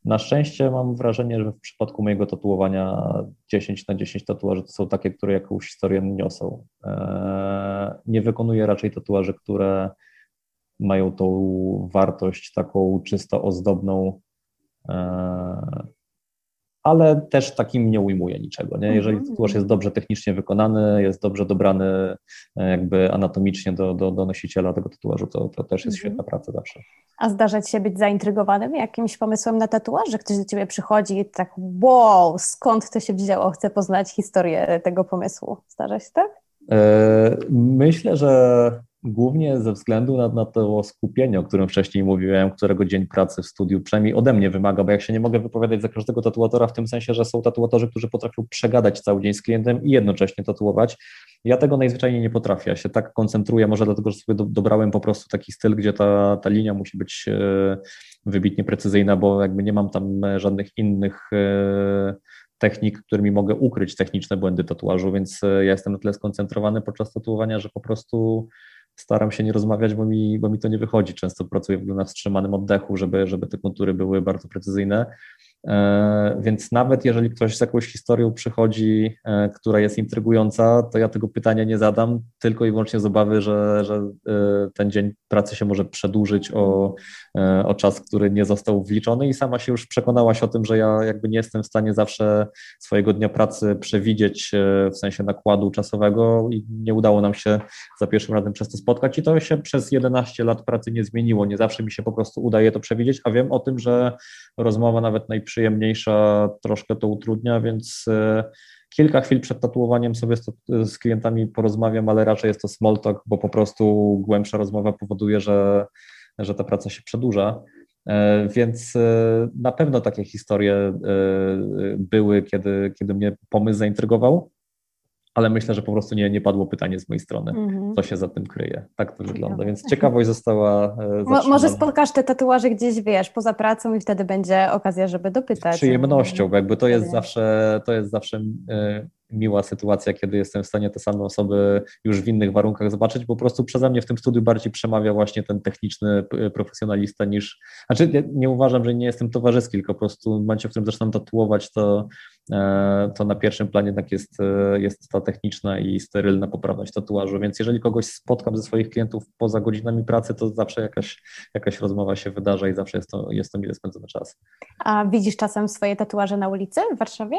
Na szczęście mam wrażenie, że w przypadku mojego tatuowania 10 na 10 tatuaży to są takie, które jakąś historię niosą. Eee, nie wykonuję raczej tatuaży, które mają tą wartość taką czysto ozdobną, eee, ale też takim nie ujmuje niczego. Nie? Jeżeli mhm. tatuaż jest dobrze technicznie wykonany, jest dobrze dobrany e, jakby anatomicznie do, do, do nosiciela tego tatuażu, to, to też jest mhm. świetna praca zawsze. A zdarza Ci się być zaintrygowanym jakimś pomysłem na tatuaż, że ktoś do Ciebie przychodzi i tak wow, skąd to się wzięło, chcę poznać historię tego pomysłu. Zdarza się tak? E, myślę, że głównie ze względu na, na to skupienie, o którym wcześniej mówiłem, którego dzień pracy w studiu przynajmniej ode mnie wymaga, bo jak się nie mogę wypowiadać za każdego tatuatora w tym sensie, że są tatuatorzy, którzy potrafią przegadać cały dzień z klientem i jednocześnie tatuować. Ja tego najzwyczajniej nie potrafię, ja się tak koncentruję, może dlatego, że sobie do, dobrałem po prostu taki styl, gdzie ta, ta linia musi być e, wybitnie precyzyjna, bo jakby nie mam tam e, żadnych innych e, technik, którymi mogę ukryć techniczne błędy tatuażu, więc ja jestem na tyle skoncentrowany podczas tatuowania, że po prostu staram się nie rozmawiać, bo mi, bo mi to nie wychodzi. Często pracuję na wstrzymanym oddechu, żeby, żeby te kontury były bardzo precyzyjne. E, więc nawet jeżeli ktoś z jakąś historią przychodzi, e, która jest intrygująca, to ja tego pytania nie zadam, tylko i wyłącznie z obawy, że, że e, ten dzień pracy się może przedłużyć o, o czas, który nie został wliczony i sama się już przekonałaś o tym, że ja jakby nie jestem w stanie zawsze swojego dnia pracy przewidzieć w sensie nakładu czasowego i nie udało nam się za pierwszym razem przez to spotkać i to się przez 11 lat pracy nie zmieniło. Nie zawsze mi się po prostu udaje to przewidzieć, a wiem o tym, że rozmowa nawet najpierw przyjemniejsza troszkę to utrudnia, więc e, kilka chwil przed tatuowaniem sobie z, klientami porozmawiam, ale raczej jest to small talk, bo po prostu głębsza rozmowa powoduje, że, że ta praca się przedłuża. E, więc e, na pewno takie historie były, kiedy, kiedy mnie pomysł zaintrygował ale myślę, że po prostu nie, nie padło pytanie z mojej strony, mm-hmm. co się za tym kryje. Tak to wygląda, więc ciekawość została e, Może spotkasz te tatuaże gdzieś, wiesz, poza pracą i wtedy będzie okazja, żeby dopytać. Z przyjemnością, bo jakby to jest zawsze, to jest zawsze e, miła sytuacja, kiedy jestem w stanie te same osoby już w innych warunkach zobaczyć, po prostu przeze mnie w tym studiu bardziej przemawia właśnie ten techniczny profesjonalista niż, znaczy nie, nie uważam, że nie jestem towarzyski, tylko po prostu w momencie, w którym zaczynam tatuować, to, to na pierwszym planie tak jest, e, jest ta techniczna i sterylna poprawność tatuażu, więc jeżeli kogoś spotkam ze swoich klientów poza godzinami pracy, to zawsze jakaś, jakaś rozmowa się wydarza i zawsze jest to, jest to mile spędzony czas. A widzisz czasem swoje tatuaże na ulicy w Warszawie?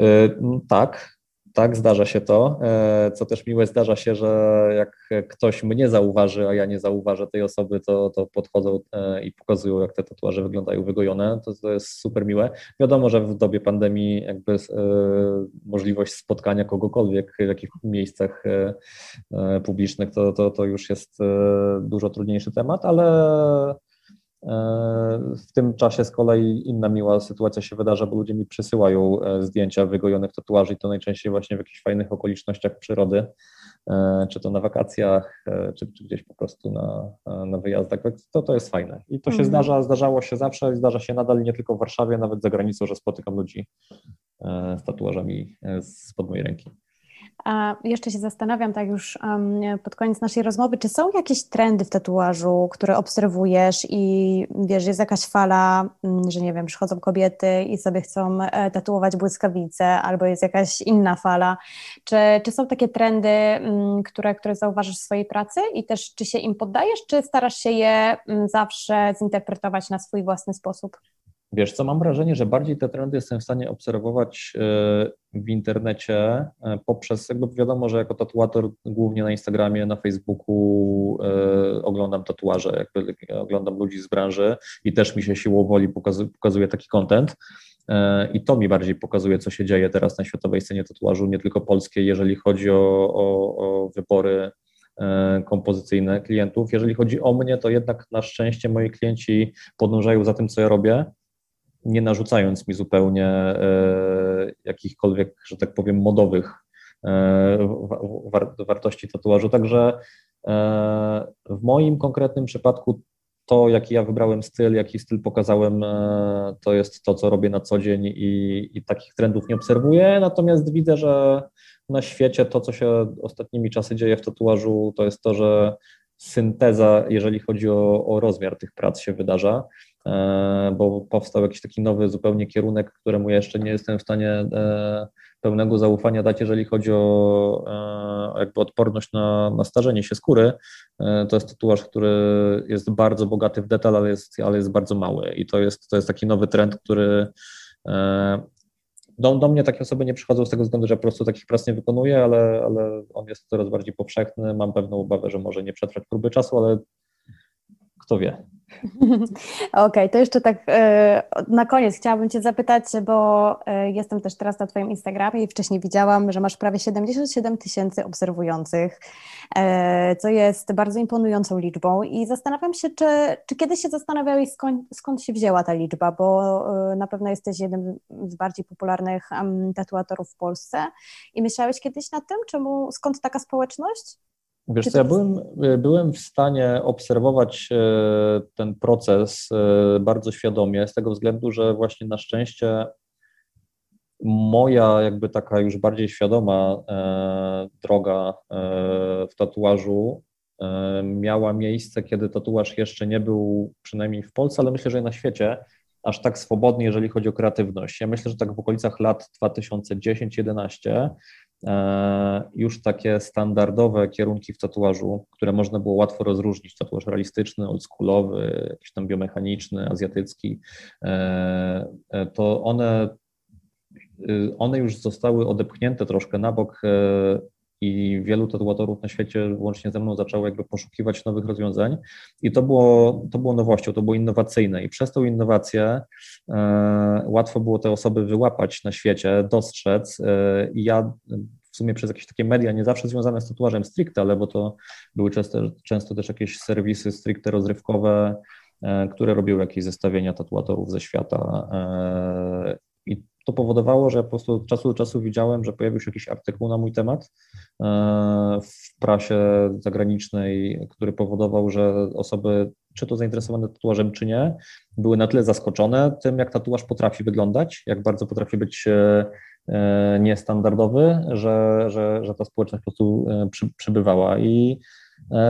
E, tak, tak, zdarza się to. E, co też miłe, zdarza się, że jak ktoś mnie zauważy, a ja nie zauważę tej osoby, to, to podchodzą e, i pokazują, jak te tatuaże wyglądają wygojone. To, to jest super miłe. Wiadomo, że w dobie pandemii jakby możliwość spotkania kogokolwiek w jakichś miejscach publicznych to, to, to już jest dużo trudniejszy temat, ale E, w tym czasie z kolei inna miła sytuacja się wydarza, bo ludzie mi przysyłają e, zdjęcia wygojonych tatuaży i to najczęściej właśnie w jakichś fajnych okolicznościach przyrody, e, czy to na wakacjach, czy, czy gdzieś po prostu na, na wyjazdach. To, to jest fajne. I to się mhm. zdarza, zdarzało się zawsze i zdarza się nadal nie tylko w Warszawie, nawet za granicą, że spotykam ludzi z tatuażami spod mojej ręki. A jeszcze się zastanawiam, tak już pod koniec naszej rozmowy, czy są jakieś trendy w tatuażu, które obserwujesz i wiesz, jest jakaś fala, mm, że nie wiem, przychodzą kobiety i sobie chcą e, tatuować błyskawice, albo jest jakaś inna fala. Czy, czy są takie trendy, mm, które, które zauważysz w swojej pracy i też czy się im poddajesz, czy starasz się je mm, zawsze zinterpretować na swój własny sposób? Wiesz co, mam wrażenie, że bardziej te trendy jestem w stanie obserwować e, w internecie e, poprzez, jakby wiadomo, że jako tatuator głównie na Instagramie, na Facebooku e, oglądam tatuaże, jakby oglądam ludzi z branży i też mi się siłą woli pokazuje, taki content. I to mi bardziej pokazuje, co się dzieje teraz na światowej scenie tatuażu, nie tylko polskiej, jeżeli chodzi o, o, o wybory kompozycyjne klientów. Jeżeli chodzi o mnie, to jednak na szczęście moi klienci podążają za tym, co ja robię nie narzucając mi zupełnie e, jakichkolwiek, że tak powiem, modowych e, wartości tatuażu. Także e, w moim konkretnym przypadku to, jaki ja wybrałem styl, jaki styl pokazałem, to jest to, co robię na co dzień i, i takich trendów nie obserwuję. Natomiast widzę, że na świecie to, co się ostatnimi czasy dzieje w tatuażu, to jest to, że synteza, jeżeli chodzi o, o rozmiar tych prac, się wydarza. E, bo powstał jakiś taki nowy zupełnie kierunek, któremu jeszcze nie jestem w stanie e, pełnego zaufania dać, jeżeli chodzi o e, jakby odporność na, na starzenie się skóry. To jest tatuaż, który jest bardzo bogaty w detal, ale jest, ale jest bardzo mały i to jest, to jest taki nowy trend, który do, do mnie takie osoby nie przychodzą z tego względu, że po prostu takich prac nie wykonuję, ale, ale on jest coraz bardziej powszechny. Mam pewną obawę, że może nie przetrwać próby czasu, ale kto wie. Okej, okay, to jeszcze tak e, na koniec chciałabym Cię zapytać, bo e, jestem też teraz na Twoim Instagramie i wcześniej widziałam, że masz prawie 77 tysięcy obserwujących, e, co jest bardzo imponującą liczbą i zastanawiam się, czy, czy kiedyś się zastanawiałeś skąd, skąd się wzięła ta liczba, bo na pewno jesteś jednym z bardziej popularnych tatuatorów w Polsce i myślałeś kiedyś nad tym, czemu, skąd taka społeczność? Wiesz co, ja byłem, byłem w stanie obserwować e, ten proces e, bardzo świadomie, z tego względu, że właśnie na szczęście moja jakby taka już bardziej świadoma e, droga w tatuażu miała miejsce, kiedy tatuaż jeszcze nie był, przynajmniej w Polsce, ale myślę, że i na świecie, aż tak swobodny, jeżeli chodzi o kreatywność. Ja myślę, że tak w okolicach lat 2010-11 e, już takie standardowe kierunki w tatuażu, które można było łatwo rozróżnić, tatuaż realistyczny, oldschoolowy, jakiś tam biomechaniczny, azjatycki, e, e, to one, y, one już zostały odepchnięte troszkę na bok i wielu tatuatorów na świecie, łącznie ze mną, zaczęło jakby poszukiwać nowych rozwiązań. I to było, to było nowością, to było innowacyjne. I przez tą innowację e, łatwo było te osoby wyłapać na świecie, dostrzec e, i ja w sumie przez jakieś takie media, nie zawsze związane z tatuażem stricte, ale bo to były często, często też jakieś serwisy stricte rozrywkowe, e, które robiły jakieś zestawienia tatuatorów ze świata to powodowało, że ja po prostu od czasu do czasu widziałem, że pojawił się jakiś artykuł na mój temat e, w prasie zagranicznej, który powodował, że osoby, czy to zainteresowane tatuażem, czy nie, były na tyle zaskoczone tym, jak tatuaż potrafi wyglądać, jak bardzo potrafi być e, e, niestandardowy, że, że, że ta społeczność po prostu przybywała. I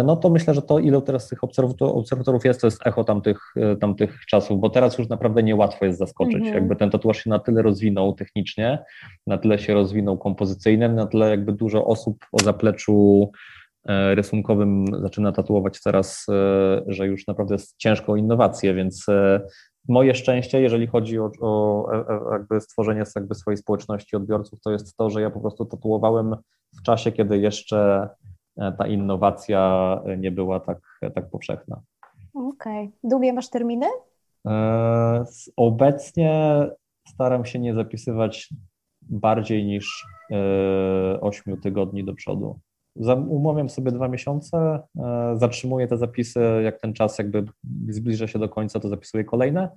no to myślę, że to, ile teraz tych obserwatorów jest, to jest echo tamtych, e, tamtych czasów, bo teraz już naprawdę niełatwo jest zaskoczyć. Mhm. Jakby ten tatuaż się na tyle rozwinął technicznie, na tyle się rozwinął kompozycyjnie, na tyle jakby dużo osób o zapleczu e, rysunkowym zaczyna tatuować teraz, że już naprawdę jest ciężko o innowacje, więc moje szczęście, jeżeli chodzi o, o jakby stworzenie jakby swojej społeczności odbiorców, to jest to, że ja po prostu tatuowałem w czasie, kiedy jeszcze E, ta innowacja nie była tak, tak powszechna. Okej. Okay. Długie masz terminy? E, obecnie staram się nie zapisywać bardziej niż 8 e, tygodni do przodu. Umawiam sobie dwa miesiące, zatrzymuję te zapisy, jak ten czas jakby zbliża się do końca, to zapisuję kolejne,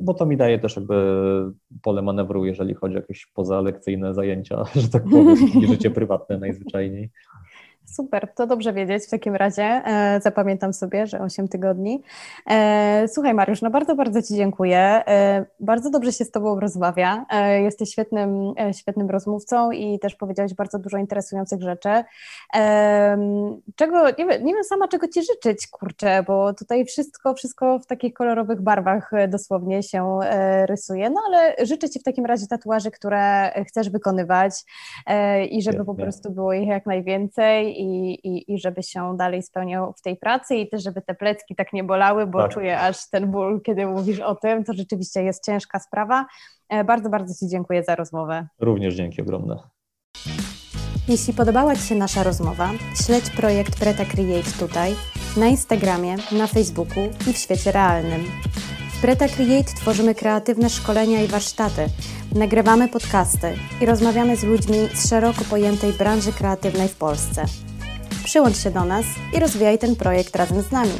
bo to mi daje też jakby pole manewru, jeżeli chodzi o jakieś pozalekcyjne zajęcia, że tak powiem, i życie prywatne najzwyczajniej. Super, to dobrze wiedzieć w takim razie. E, zapamiętam sobie, że 8 tygodni. E, słuchaj, Mariusz, no bardzo, bardzo Ci dziękuję. E, bardzo dobrze się z Tobą rozmawia. Jesteś świetnym, świetnym rozmówcą i też powiedziałeś bardzo dużo interesujących rzeczy. Czego, nie wiem, nie wiem sama, czego Ci życzyć, kurczę, bo tutaj wszystko, wszystko w takich kolorowych barwach dosłownie się rysuje, no ale życzę Ci w takim razie tatuaży, które chcesz wykonywać i żeby po prostu było ich jak najwięcej i, i, i żeby się dalej spełniał w tej pracy i też, żeby te plecki tak nie bolały, bo tak. czuję aż ten ból, kiedy mówisz o tym, to rzeczywiście jest ciężka sprawa. E, bardzo, bardzo Ci dziękuję za rozmowę. Również dzięki ogromne. Jeśli podobała Ci się nasza rozmowa, śledź projekt Preta Create tutaj, na Instagramie, na Facebooku i w świecie realnym. W Preta Create tworzymy kreatywne szkolenia i warsztaty, nagrywamy podcasty i rozmawiamy z ludźmi z szeroko pojętej branży kreatywnej w Polsce. Przyłącz się do nas i rozwijaj ten projekt razem z nami.